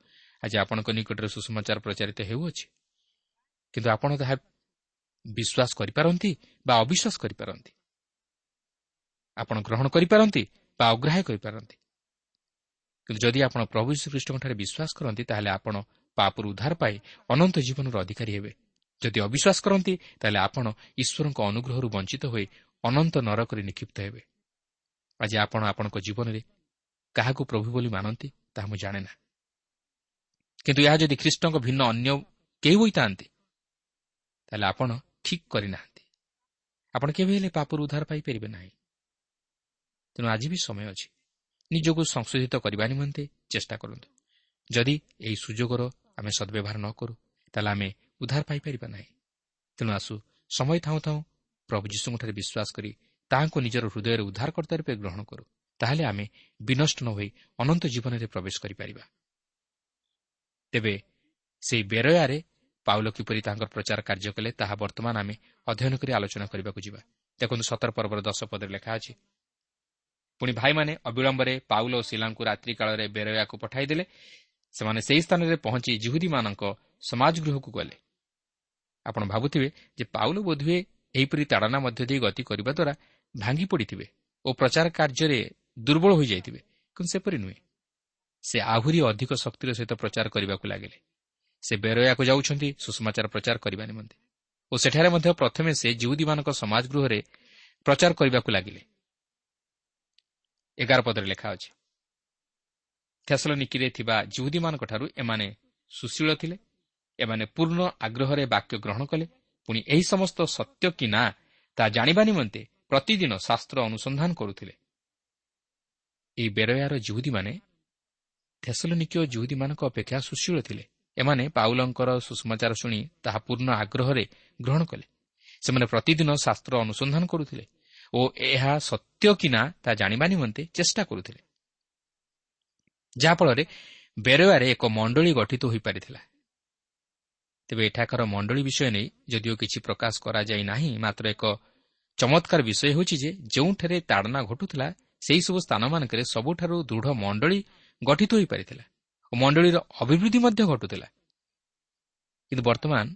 [SPEAKER 2] ଆଜି ଆପଣଙ୍କ ନିକଟରେ ସୁସମାଚାର ପ୍ରଚାରିତ ହେଉଅଛି। କିନ୍ତୁ ଆପଣ ତାହା ବିଶ୍ୱାସ କରିପାରନ୍ତି ବା ଅବିଶ୍ୱାସ କରିପାରନ୍ତି? ଆପଣ ଗ୍ରହଣ କରିପାରନ୍ତି ବା ଅଗ୍ରାହ୍ୟ କରିପାରନ୍ତି। କିନ୍ତୁ ଯଦି ଆପଣ ପ୍ରଭୁ ଶ୍ରୀକୃଷ୍ଣଙ୍କଠାରେ ବିଶ୍ୱାସ କରନ୍ତି ତାହେଲେ ଆପଣ ପାପରୁ ଉଦ୍ଧାର ପାଇ ଅନନ୍ତ ଜୀବନର ଅଧିକାରୀ ହେବେ। ଯଦି ଅବିଶ୍ୱାସ କରନ୍ତି ତାହେଲେ ଆପଣ ଈଶ୍ୱରଙ୍କ ଅନୁଗ୍ରହରୁ ବଞ୍ଚିତ ହୋଇ ଅନନ୍ତ ନରକରେ ନିକ୍ଷିପ୍ତ ହେବେ। ଆଜି ଆପଣ ଆପଣଙ୍କ ଜୀବନରେ କାହାକୁ ପ୍ରଭୁ ବୋଲି ମାନନ୍ତି ତାହା ମୁଁ ଜାଣେ ନା। କିନ୍ତୁ ଏହା ଯଦି ଖ୍ରୀଷ୍ଟଙ୍କ ଭିନ୍ନ ଅନ୍ୟ କେହି ହୋଇଥାନ୍ତି ତାହେଲେ ଆପଣ ଠିକ୍ କରିନାହାନ୍ତି। ଆପଣ କେବେ ହେଲେ ପାପରୁ ଉଦ୍ଧାର ପାଇପାରିବେ ନାହିଁ। ତେଣୁ ଆଜି ବି ସମୟ ଅଛି। ନିଜକୁ ସଂଶୋଧିତ କରିବା ନିମନ୍ତେ ଚେଷ୍ଟା କରନ୍ତୁ। ଯଦି ଏହି ସୁଯୋଗର ଆମେ ସଦ୍ବ୍ୟବହାର ନ କରୁ ତାହେଲେ ଆମେ ଉଦ୍ଧାର ପାଇପାରିବା ନାହିଁ। ତେଣୁ ଆସୁ ସମୟ ଥାଉଁ ଥାଉଁ ପ୍ରଭୁ ଯୀଶୁଙ୍କଠାରେ ବିଶ୍ୱାସ କରି ତାହାଙ୍କୁ ନିଜର ହୃଦୟରେ ଉଦ୍ଧାରକର୍ତ୍ତା ରୂପେ ଗ୍ରହଣ କରୁ ତାହେଲେ ଆମେ ବିନଷ୍ଟ ନ ହୋଇ ଅନନ୍ତ ଜୀବନରେ ପ୍ରବେଶ କରିପାରିବା। ତେବେ ସେହି ବେରୟାରେ ପାଉଲ କିପରି ତାଙ୍କର ପ୍ରଚାର କାର୍ଯ୍ୟ କଲେ ତାହା ବର୍ତ୍ତମାନ ଆମେ ଅଧ୍ୟୟନ କରି ଆଲୋଚନା କରିବାକୁ ଯିବା। ଦେଖନ୍ତୁ ସତର ପର୍ବର ଦଶ ପଦରେ ଲେଖା ଅଛି ପୁଣି ଭାଇମାନେ ଅବିଳମ୍ବରେ ପାଉଲ ଓ ଶିଲାଙ୍କୁ ରାତ୍ରିକାଳରେ ବେରୟାକୁ ପଠାଇଦେଲେ। ସେମାନେ ସେହି ସ୍ଥାନରେ ପହଞ୍ଚି ଜିହୁଦୀମାନଙ୍କ ସମାଜଗୃହକୁ ଗଲେ। ଆପଣ ଭାବୁଥିବେ ଯେ ପାଉଲ ବୋଧହୁଏ ଏହିପରି ତାଡ଼ନା ମଧ୍ୟ ଦେଇ ଗତି କରିବା ଦ୍ୱାରା ଭାଙ୍ଗି ପଡ଼ିଥିବେ ଓ ପ୍ରଚାର କାର୍ଯ୍ୟରେ ଦୁର୍ବଳ ହୋଇଯାଇଥିବେ। କିନ୍ତୁ ସେପରି ନୁହେଁ। ସେ ଆହୁରି ଅଧିକ ଶକ୍ତିର ସହିତ ପ୍ରଚାର କରିବାକୁ ଲାଗିଲେ। ସେ ବେରୟାକୁ ଯାଉଛନ୍ତି ସୁଷମାଚାର ପ୍ରଚାର କରିବା ନିମନ୍ତେ। ଓ ସେଠାରେ ମଧ୍ୟ ପ୍ରଥମେ ସେ ଜିଉଦୀମାନଙ୍କ ସମାଜଗୃହରେ ପ୍ରଚାର କରିବାକୁ ଲାଗିଲେ। ଏଗାର ପଦରେ ଲେଖା ଅଛି। ଥେସଲନିକିରେ ଥିବା ଜିହୁଦୀମାନଙ୍କଠାରୁ ଏମାନେ ସୁଶୀଳ ଥିଲେ ଏମାନେ ପୂର୍ଣ୍ଣ ଆଗ୍ରହରେ ବାକ୍ୟ ଗ୍ରହଣ କଲେ ପୁଣି ଏହି ସମସ୍ତ ସତ୍ୟ କି ନା ତାହା ଜାଣିବା ନିମନ୍ତେ ପ୍ରତିଦିନ ଶାସ୍ତ୍ର ଅନୁସନ୍ଧାନ କରୁଥିଲେ। ଏହି ବେରୟାର ଜିହୁଦୀମାନେ ଥେସଲନିକୀୟ ଜିହୁଦୀମାନଙ୍କ ଅପେକ୍ଷା ସୁଶୀଳ ଥିଲେ। ଏମାନେ ପାଉଲଙ୍କର ସୁଷମାଚାର ଶୁଣି ତାହା ପୂର୍ଣ୍ଣ ଆଗ୍ରହରେ ଗ୍ରହଣ କଲେ। ସେମାନେ ପ୍ରତିଦିନ ଶାସ୍ତ୍ର ଅନୁସନ୍ଧାନ କରୁଥିଲେ। ଓ ଏହା ସତ୍ୟ କି ନା ତାହା ଜାଣିବା ନିମନ୍ତେ ଚେଷ୍ଟା କରୁଥିଲେ। ଯାହାଫଳରେ ବେରୟାରେ ଏକ ମଣ୍ଡଳୀ ଗଠିତ ହୋଇପାରିଥିଲା। ତେବେ ଏଠାକାର ମଣ୍ଡଳୀ ବିଷୟ ନେଇ ଯଦିଓ କିଛି ପ୍ରକାଶ କରାଯାଇ ନାହିଁ ମାତ୍ର ଏକ ଚମତ୍କାର ବିଷୟ ହେଉଛି ଯେ ଯେଉଁଠାରେ ତାଡ଼ନା ଘଟୁଥିଲା ସେହିସବୁ ସ୍ଥାନମାନଙ୍କରେ ସବୁଠାରୁ ଦୃଢ଼ ମଣ୍ଡଳୀ ଗଠିତ ହୋଇପାରିଥିଲା ଓ ମଣ୍ଡଳୀର ଅଭିବୃଦ୍ଧି ମଧ୍ୟ ଘଟୁଥିଲା। କିନ୍ତୁ ବର୍ତ୍ତମାନ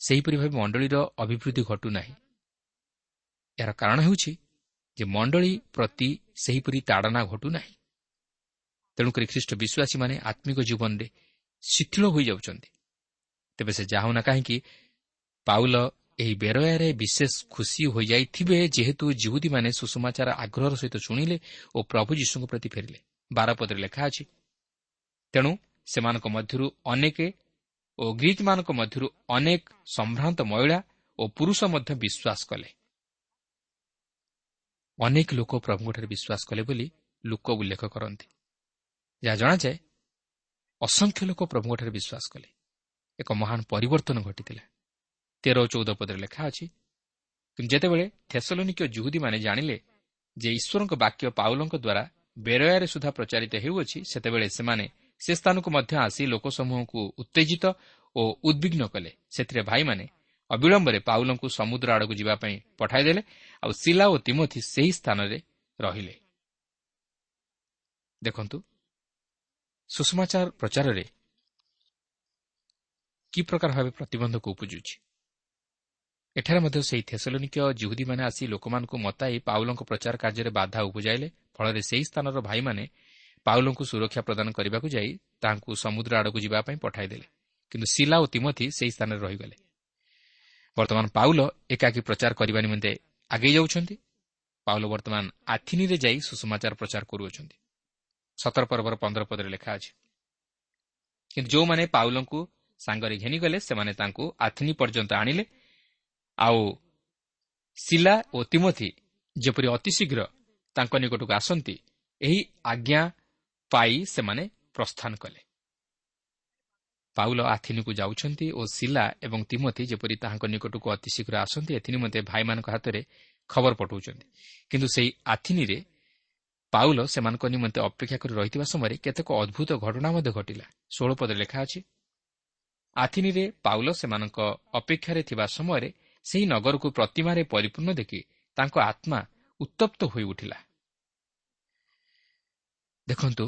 [SPEAKER 2] ସେହିପରି ଭାବେ ମଣ୍ଡଳୀର ଅଭିବୃଦ୍ଧି ଘଟୁନାହିଁ। ଏହାର କାରଣ ହେଉଛି ଯେ ମଣ୍ଡଳୀ ପ୍ରତି ସେହିପରି ତାଡ଼ନା ଘଟୁନାହିଁ। ତେଣୁକରି ଖ୍ରୀଷ୍ଟ ବିଶ୍ୱାସୀମାନେ ଆତ୍ମିକ ଜୀବନରେ ଶିଥିଳ ହୋଇଯାଉଛନ୍ତି। ତେବେ ସେ ଯାହୁନା କାହିଁକି ପାଉଲ ଏହି ବେରୟାରେ ବିଶେଷ ଖୁସି ହୋଇଯାଇଥିବେ ଯେହେତୁ ଜିହୁଦୀମାନେ ସୁଷମାଚାର ଆଗ୍ରହର ସହିତ ଶୁଣିଲେ ଓ ପ୍ରଭୁ ଯୀଶୁଙ୍କ ପ୍ରତି ଫେରିଲେ। ବାରପଦରେ ଲେଖା ଅଛି ତେଣୁ ସେମାନଙ୍କ ମଧ୍ୟରୁ ଅନେକ ଓ ଗ୍ରୀକ୍ମାନଙ୍କ ମଧ୍ୟରୁ ଅନେକ ସମ୍ଭ୍ରାନ୍ତ ମହିଳା ଓ ପୁରୁଷ ମଧ୍ୟ ବିଶ୍ୱାସ କଲେ। ଅନେକ ଲୋକ ପ୍ରଭୁଙ୍କଠାରେ ବିଶ୍ୱାସ କଲେ ବୋଲି ଲୋକ ଉଲ୍ଲେଖ କରନ୍ତି। ଯାହା ଜଣାଯାଏ ଅସଂଖ୍ୟ ଲୋକ ପ୍ରଭୁଙ୍କଠାରେ ବିଶ୍ୱାସ କଲେ। ଏକ ମହାନ ପରିବର୍ତ୍ତନ ଘଟିଥିଲା। ତେର ଓ ଚଉଦ ପଦରେ ଲେଖା ଅଛି କିନ୍ତୁ ଯେତେବେଳେ ଥେସଲୋନିକ ଜୁହୁଦୀମାନେ ଜାଣିଲେ ଯେ ଈଶ୍ୱରଙ୍କ ବାକ୍ୟ ପାଉଲଙ୍କ ଦ୍ୱାରା ବେରୟାରେ ସୁଦ୍ଧା ପ୍ରଚାରିତ ହେଉଅଛି ସେତେବେଳେ ସେମାନେ ସେ ସ୍ଥାନକୁ ମଧ୍ୟ ଆସି ଲୋକସମୂହଙ୍କୁ ଉତ୍ତେଜିତ ଓ ଉଦ୍ବିଗ୍ନ କଲେ। ସେଥିରେ ଭାଇମାନେ ଅବିଳମ୍ବରେ ପାଉଲଙ୍କୁ ସମୁଦ୍ର ଆଡ଼କୁ ଯିବା ପାଇଁ ପଠାଇଦେଲେ ଆଉ ଶିଲା ଓ ତିମଥି ସେହି ସ୍ଥାନରେ ରହିଲେ। ଦେଖନ୍ତୁ ସୁଷମାଚାର ପ୍ରଚାରରେ କି ପ୍ରକାର ଭାବେ ପ୍ରତିବନ୍ଧକ ଉପୁଜୁଛି? ଏଠାରେ ମଧ୍ୟ ସେହି ଥେସଲୋନିକ ଜୁହୁଦୀମାନେ ଆସି ଲୋକମାନଙ୍କୁ ମତାଇ ପାଉଲଙ୍କ ପ୍ରଚାର କାର୍ଯ୍ୟରେ ବାଧା ଉପୁଜାଇଲେ ଫଳରେ ସେହି ସ୍ଥାନର ଭାଇମାନେ ପାଉଲଙ୍କୁ ସୁରକ୍ଷା ପ୍ରଦାନ କରିବାକୁ ଯାଇ ତାହାଙ୍କୁ ସମୁଦ୍ର ଆଡ଼କୁ ଯିବା ପାଇଁ ପଠାଇଦେଲେ। କିନ୍ତୁ ଶିଲା ଓ ତିମଥି ସେହି ସ୍ଥାନରେ ରହିଗଲେ। ବର୍ତ୍ତମାନ ପାଉଲ ଏକାକୀ ପ୍ରଚାର କରିବା ନିମନ୍ତେ ଆଗେଇ ଯାଉଛନ୍ତି। ପାଉଲ ବର୍ତ୍ତମାନ ଆଥିନିରେ ଯାଇ ସୁଷମାଚାର ପ୍ରଚାର କରୁଅଛନ୍ତି। ସତର ପର୍ବର ପନ୍ଦର ପଦରେ ଲେଖା ଅଛି କିନ୍ତୁ ଯେଉଁମାନେ ପାଉଲଙ୍କୁ ସାଙ୍ଗରେ ଘେନିଗଲେ ସେମାନେ ତାଙ୍କୁ ଆଥିନି ପର୍ଯ୍ୟନ୍ତ ଆଣିଲେ। ଆଉ ଶିଲା ଓ ତିମଥି ଯେପରି ଅତିଶୀଘ୍ର ତାଙ୍କ ନିକଟକୁ ଆସନ୍ତି ଏହି ଆଜ୍ଞା ପାଇ ସେମାନେ ପ୍ରସ୍ଥାନ କଲେ। ପାଉଲ ଆଥିନିକୁ ଯାଉଛନ୍ତି ଓ ଶିଲା ଏବଂ ତିମଥି ଯେପରି ତାହାଙ୍କ ନିକଟକୁ ଅତିଶୀଘ୍ର ଆସନ୍ତି ଏଥିନିମନ୍ତେ ଭାଇମାନଙ୍କ ହାତରେ ଖବର ପଠାଉଛନ୍ତି। କିନ୍ତୁ ସେହି ଆଥିନିରେ ପାଉଲ ସେମାନଙ୍କ ନିମନ୍ତେ ଅପେକ୍ଷା କରି ରହିଥିବା ସମୟରେ କେତେକ ଅଦ୍ଭୁତ ଘଟଣା ମଧ୍ୟ ଘଟିଲା। ଷୋହଳ ପଦରେ ଲେଖା ଅଛି ଆଥିନିରେ ପାଉଲ ସେମାନଙ୍କ ଅପେକ୍ଷାରେ ଥିବା ସମୟରେ ସେହି ନଗରକୁ ପ୍ରତିମାରେ ପରିପୂର୍ଣ୍ଣ ଦେଖି ତାଙ୍କ ଆତ୍ମା ଉତ୍ତପ୍ତ ହୋଇଉଠିଲା। ଦେଖନ୍ତୁ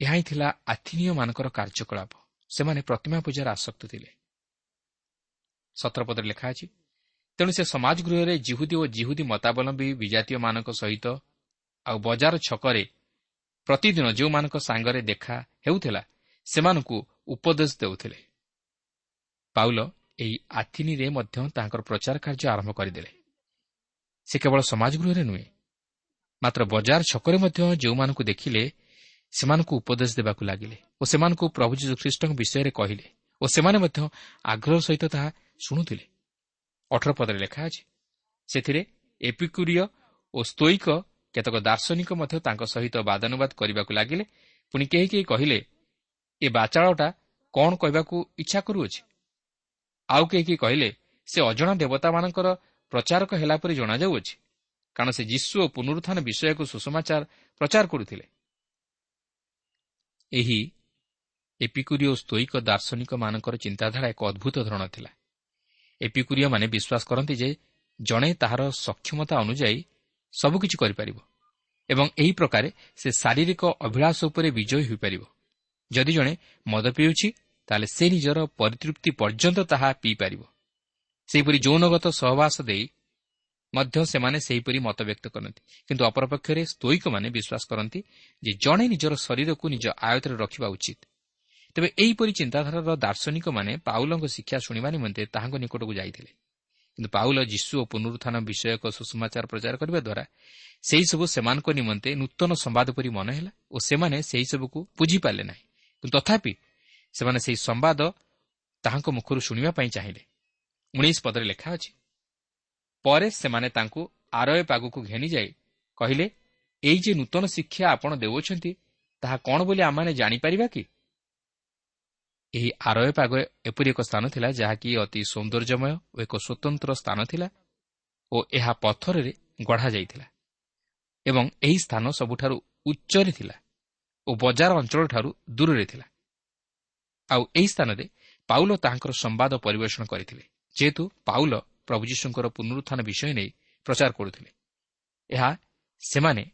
[SPEAKER 2] ଏହା ହିଁ ଥିଲା ଆଥିନୀୟମାନଙ୍କର କାର୍ଯ୍ୟକଳାପ। ସେମାନେ ପ୍ରତିମା ପୂଜାର ଆସକ୍ତ ଥିଲେ। ସତରପଦରେ ଲେଖା ଅଛି ତେଣୁ ସେ ସମାଜ ଗୃହରେ ଜିହୁଦୀ ଓ ଜିହୁଦୀ ମତାବଲମ୍ବୀ ବିଜାତୀୟମାନଙ୍କ ସହିତ ଆଉ ବଜାର ଛକରେ ପ୍ରତିଦିନ ଯେଉଁମାନଙ୍କ ସାଙ୍ଗରେ ଦେଖା ହେଉଥିଲା ସେମାନଙ୍କୁ ଉପଦେଶ ଦେଉଥିଲେ। ପାଉଲ ଏହି ଆଥିନିରେ ମଧ୍ୟ ତାଙ୍କର ପ୍ରଚାର କାର୍ଯ୍ୟ ଆରମ୍ଭ କରିଦେଲେ। ସେ କେବଳ ସମାଜ ଗୃହରେ ନୁହେଁ ମାତ୍ର ବଜାର ଛକରେ ମଧ୍ୟ ଯେଉଁମାନଙ୍କୁ ଦେଖିଲେ ସେମାନଙ୍କୁ ଉପଦେଶ ଦେବାକୁ ଲାଗିଲେ ଓ ସେମାନଙ୍କୁ ପ୍ରଭୁ ଯୀଶୁ ଖ୍ରୀଷ୍ଟଙ୍କ ବିଷୟରେ କହିଲେ ଓ ସେମାନେ ମଧ୍ୟ ଆଗ୍ରହ ସହିତ ତାହା ଶୁଣୁଥିଲେ। ଅଠର ପଦରେ ଲେଖା ଅଛି ସେଥିରେ ଏପିକୁରିୟ ଓ ସ୍ତୋଇକ କେତେକ ଦାର୍ଶନିକ ମଧ୍ୟ ତାଙ୍କ ସହିତ ବାଦାନୁବାଦ କରିବାକୁ ଲାଗିଲେ। ପୁଣି କେହି କେହି କହିଲେ ଏ ବାଚାଳଟା କ'ଣ କହିବାକୁ ଇଚ୍ଛା କରୁଅଛି? ଆଉ କେହି କେହି କହିଲେ ସେ ଅଜଣା ଦେବତାମାନଙ୍କର ପ୍ରଚାରକ ହେଲା ପରି ଜଣାଯାଉଅଛି କାରଣ ସେ ଯୀଶୁ ଓ ପୁନରୁତ୍ଥାନ ବିଷୟକୁ ସୁଷମାଚାର ପ୍ରଚାର କରୁଥିଲେ। ଏହି ଏପିକୁରିୟ ଓ ସ୍ତୋଇକ ଦାର୍ଶନିକମାନଙ୍କର ଚିନ୍ତାଧାରା ଏକ ଅଦ୍ଭୁତ ଧରଣ ଥିଲା। ଏପିକୁରିୟମାନେ ବିଶ୍ୱାସ କରନ୍ତି ଯେ ଜଣେ ତାହାର ସକ୍ଷମତା ଅନୁଯାୟୀ ସବୁକିଛି କରିପାରିବ ଏବଂ ଏହି ପ୍ରକାରେ ସେ ଶାରୀରିକ ଅଭିଳାଷ ଉପରେ ବିଜୟୀ ହୋଇପାରିବ। ଯଦି ଜଣେ ମଦ ପିଉଛି ତାହେଲେ ସେ ନିଜର ପରିତୃପ୍ତି ପର୍ଯ୍ୟନ୍ତ ତାହା ପିଇପାରିବ। ସେହିପରି ଯୌନଗତ ସହବାସ ଦେଇ ମଧ୍ୟ ସେମାନେ ସେହିପରି ମତବ୍ୟକ୍ତ କରନ୍ତି। କିନ୍ତୁ ଅପରପକ୍ଷରେ ସ୍ତୋଇକମାନେ ବିଶ୍ୱାସ କରନ୍ତି ଯେ ଜଣେ ନିଜର ଶରୀରକୁ ନିଜ ଆୟତରେ ରଖିବା ଉଚିତ। ତେବେ ଏହିପରି ଚିନ୍ତାଧାରାର ଦାର୍ଶନିକମାନେ ପାଉଲଙ୍କ ଶିକ୍ଷା ଶୁଣିବା ନିମନ୍ତେ ତାହାଙ୍କ ନିକଟକୁ ଯାଇଥିଲେ। କିନ୍ତୁ ପାଉଲ ଯୀଶୁ ଓ ପୁନରୁତ୍ଥାନ ବିଷୟକ ସୁଷମାଚାର ପ୍ରଚାର କରିବା ଦ୍ୱାରା ସେହିସବୁ ସେମାନଙ୍କ ନିମନ୍ତେ ନୂତନ ସମ୍ବାଦ ପରି ମନେ ହେଲା ଓ ସେମାନେ ସେହିସବୁକୁ ବୁଝିପାରିଲେ ନାହିଁ। କିନ୍ତୁ ତଥାପି ସେମାନେ ସେହି ସମ୍ବାଦ ତାହାଙ୍କ ମୁଖରୁ ଶୁଣିବା ପାଇଁ ଚାହିଁଲେ। ଉଣେଇଶ ପଦରେ ଲେଖା ଅଛି ପରେ ସେମାନେ ତାଙ୍କୁ ଆରୟ ପାଗକୁ ଘେନିଯାଇ କହିଲେ ଏଇ ଯେ ନୂତନ ଶିକ୍ଷା ଆପଣ ଦେଉଅଛନ୍ତି ତାହା କ'ଣ ବୋଲି ଆମମାନେ ଜାଣିପାରିବା କି? ଏହି ଆରୟ ପାଗ ଏପରି ଏକ ସ୍ଥାନ ଥିଲା ଯାହାକି ଅତି ସୌନ୍ଦର୍ଯ୍ୟମୟ ଓ ଏକ ସ୍ୱତନ୍ତ୍ର ସ୍ଥାନ ଥିଲା ଓ ଏହା ପଥରରେ ଗଢ଼ାଯାଇଥିଲା ଏବଂ ଏହି ସ୍ଥାନ ସବୁଠାରୁ ଉଚ୍ଚରେ ଥିଲା ଓ ବଜାର ଅଞ୍ଚଳଠାରୁ ଦୂରରେ ଥିଲା। ଆଉ ଏହି ସ୍ଥାନରେ ପାଉଲ ତାହାଙ୍କର ସମ୍ବାଦ ପରିବେଷଣ କରିଥିଲେ ଯେହେତୁ ପାଉଲ ପ୍ରଭୁ ଯୀଶୁଙ୍କର ପୁନରୁତ୍ଥାନ ବିଷୟ ନେଇ ପ୍ରଚାର କରୁଥିଲେ। ଏହା ସେମାନେ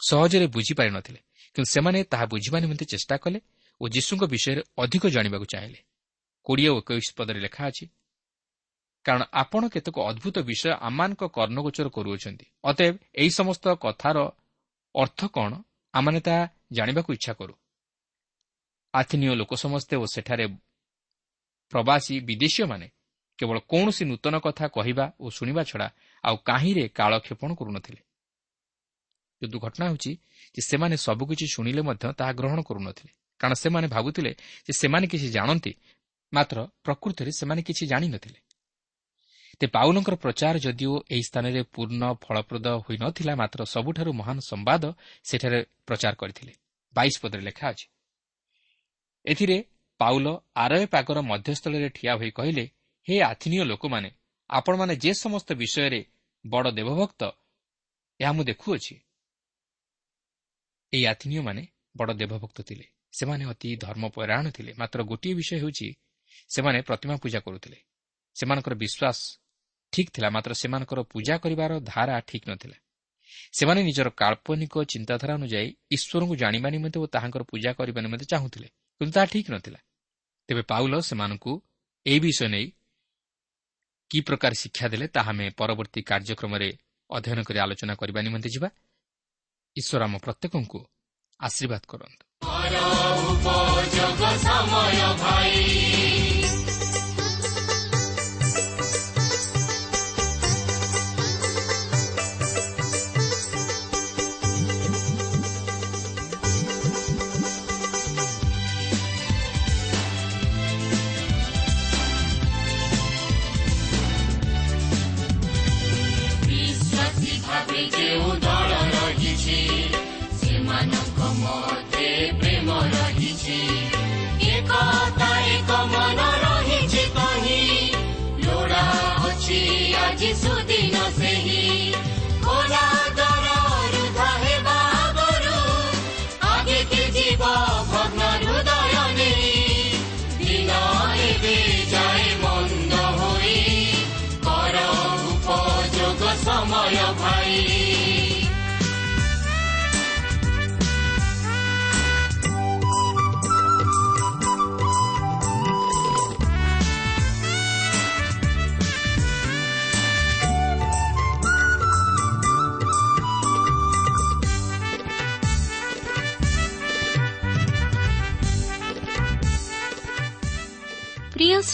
[SPEAKER 2] ସହଜରେ ବୁଝିପାରିନଥିଲେ କିନ୍ତୁ ସେମାନେ ତାହା ବୁଝିବା ନିମନ୍ତେ ଚେଷ୍ଟା କଲେ ଓ ଯୀଶୁଙ୍କ ବିଷୟରେ ଅଧିକ ଜାଣିବାକୁ ଚାହିଁଲେ। କୋଡ଼ିଏ ଓ ଏକୋଇଶ ପଦରେ ଲେଖା ଅଛି କାରଣ ଆପଣ କେତେକ ଅଦ୍ଭୁତ ବିଷୟ ଆମମାନଙ୍କ କର୍ଣ୍ଣଗୋଚର କରୁଅଛନ୍ତି। ଅତଏବ ଏହି ସମସ୍ତ କଥାର ଅର୍ଥ କ'ଣ? ଆମମାନେ ତାହା ଜାଣିବାକୁ ଇଚ୍ଛା କରୁ। ଆଥିନୀୟ ଲୋକ ସମସ୍ତେ ଓ ସେଠାରେ ପ୍ରବାସୀ ବିଦେଶୀୟମାନେ କେବଳ କୌଣସି ନୂତନ କଥା କହିବା ଓ ଶୁଣିବା ଛଡ଼ା ଆଉ କାହିଁରେ କାଳକ୍ଷେପଣ କରୁନଥିଲେ। କିନ୍ତୁ ଘଟଣା ହେଉଛି ଯେ ସେମାନେ ସବୁକିଛି ଶୁଣିଲେ ମଧ୍ୟ ତାହା ଗ୍ରହଣ କରୁନଥିଲେ। କାରଣ ସେମାନେ ଭାବୁଥିଲେ ଯେ ସେମାନେ କିଛି ଜାଣନ୍ତି ମାତ୍ର ପ୍ରକୃତରେ ସେମାନେ କିଛି ଜାଣିନଥିଲେ। ତେବେ ପାଉଲଙ୍କର ପ୍ରଚାର ଯଦିଓ ଏହି ସ୍ଥାନରେ ପୂର୍ଣ୍ଣ ଫଳପ୍ରଦ ହୋଇନଥିଲା ମାତ୍ର ସବୁଠାରୁ ମହାନ ସମ୍ବାଦ ସେଠାରେ ପ୍ରଚାର କରିଥିଲେ। ବାଇଶ ପଦରେ ଲେଖା ଅଛି। ଏଥିରେ ପାଉଲ ଆରୟ ପାଗର ମଧ୍ୟସ୍ଥଳରେ ଠିଆ ହୋଇ କହିଲେ ହେ ଆଥିନୀୟ ଲୋକମାନେ ଆପଣମାନେ ଯେ ସମସ୍ତ ବିଷୟରେ ବଡ଼ ଦେବଭକ୍ତ ଏହା ମୁଁ ଦେଖୁଅଛି। ଏହି ଆଥିନୀୟମାନେ ବଡ଼ ଦେବଭକ୍ତ ଥିଲେ। ସେମାନେ ଅତି ଧର୍ମପରାୟଣ ଥିଲେ। ମାତ୍ର ଗୋଟିଏ ବିଷୟ ହେଉଛି ସେମାନେ ପ୍ରତିମା ପୂଜା କରୁଥିଲେ। ସେମାନଙ୍କର ବିଶ୍ୱାସ ଠିକ୍ ଥିଲା ମାତ୍ର ସେମାନଙ୍କର ପୂଜା କରିବାର ଧାରା ଠିକ୍ ନଥିଲା। ସେମାନେ ନିଜର କାଳ୍ପନିକ ଚିନ୍ତାଧାରା ଅନୁଯାୟୀ ଈଶ୍ୱରଙ୍କୁ ଜାଣିବା ନିମନ୍ତେ ଓ ତାହାଙ୍କର ପୂଜା କରିବା ନିମନ୍ତେ ଚାହୁଁଥିଲେ କିନ୍ତୁ ତାହା ଠିକ୍ ନଥିଲା। ତେବେ ପାଉଲ ସେମାନଙ୍କୁ ଏହି ବିଷୟ ନେଇ କି ପ୍ରକାର ଶିକ୍ଷା ଦେଲେ ତାହା ଆମେ ପରବର୍ତ୍ତୀ କାର୍ଯ୍ୟକ୍ରମରେ ଅଧ୍ୟୟନ କରି ଆଲୋଚନା କରିବା ନିମନ୍ତେ ଯିବା। ଈଶ୍ୱର ଆମ ପ୍ରତ୍ୟେକଙ୍କୁ ଆଶୀର୍ବାଦ କରନ୍ତୁ।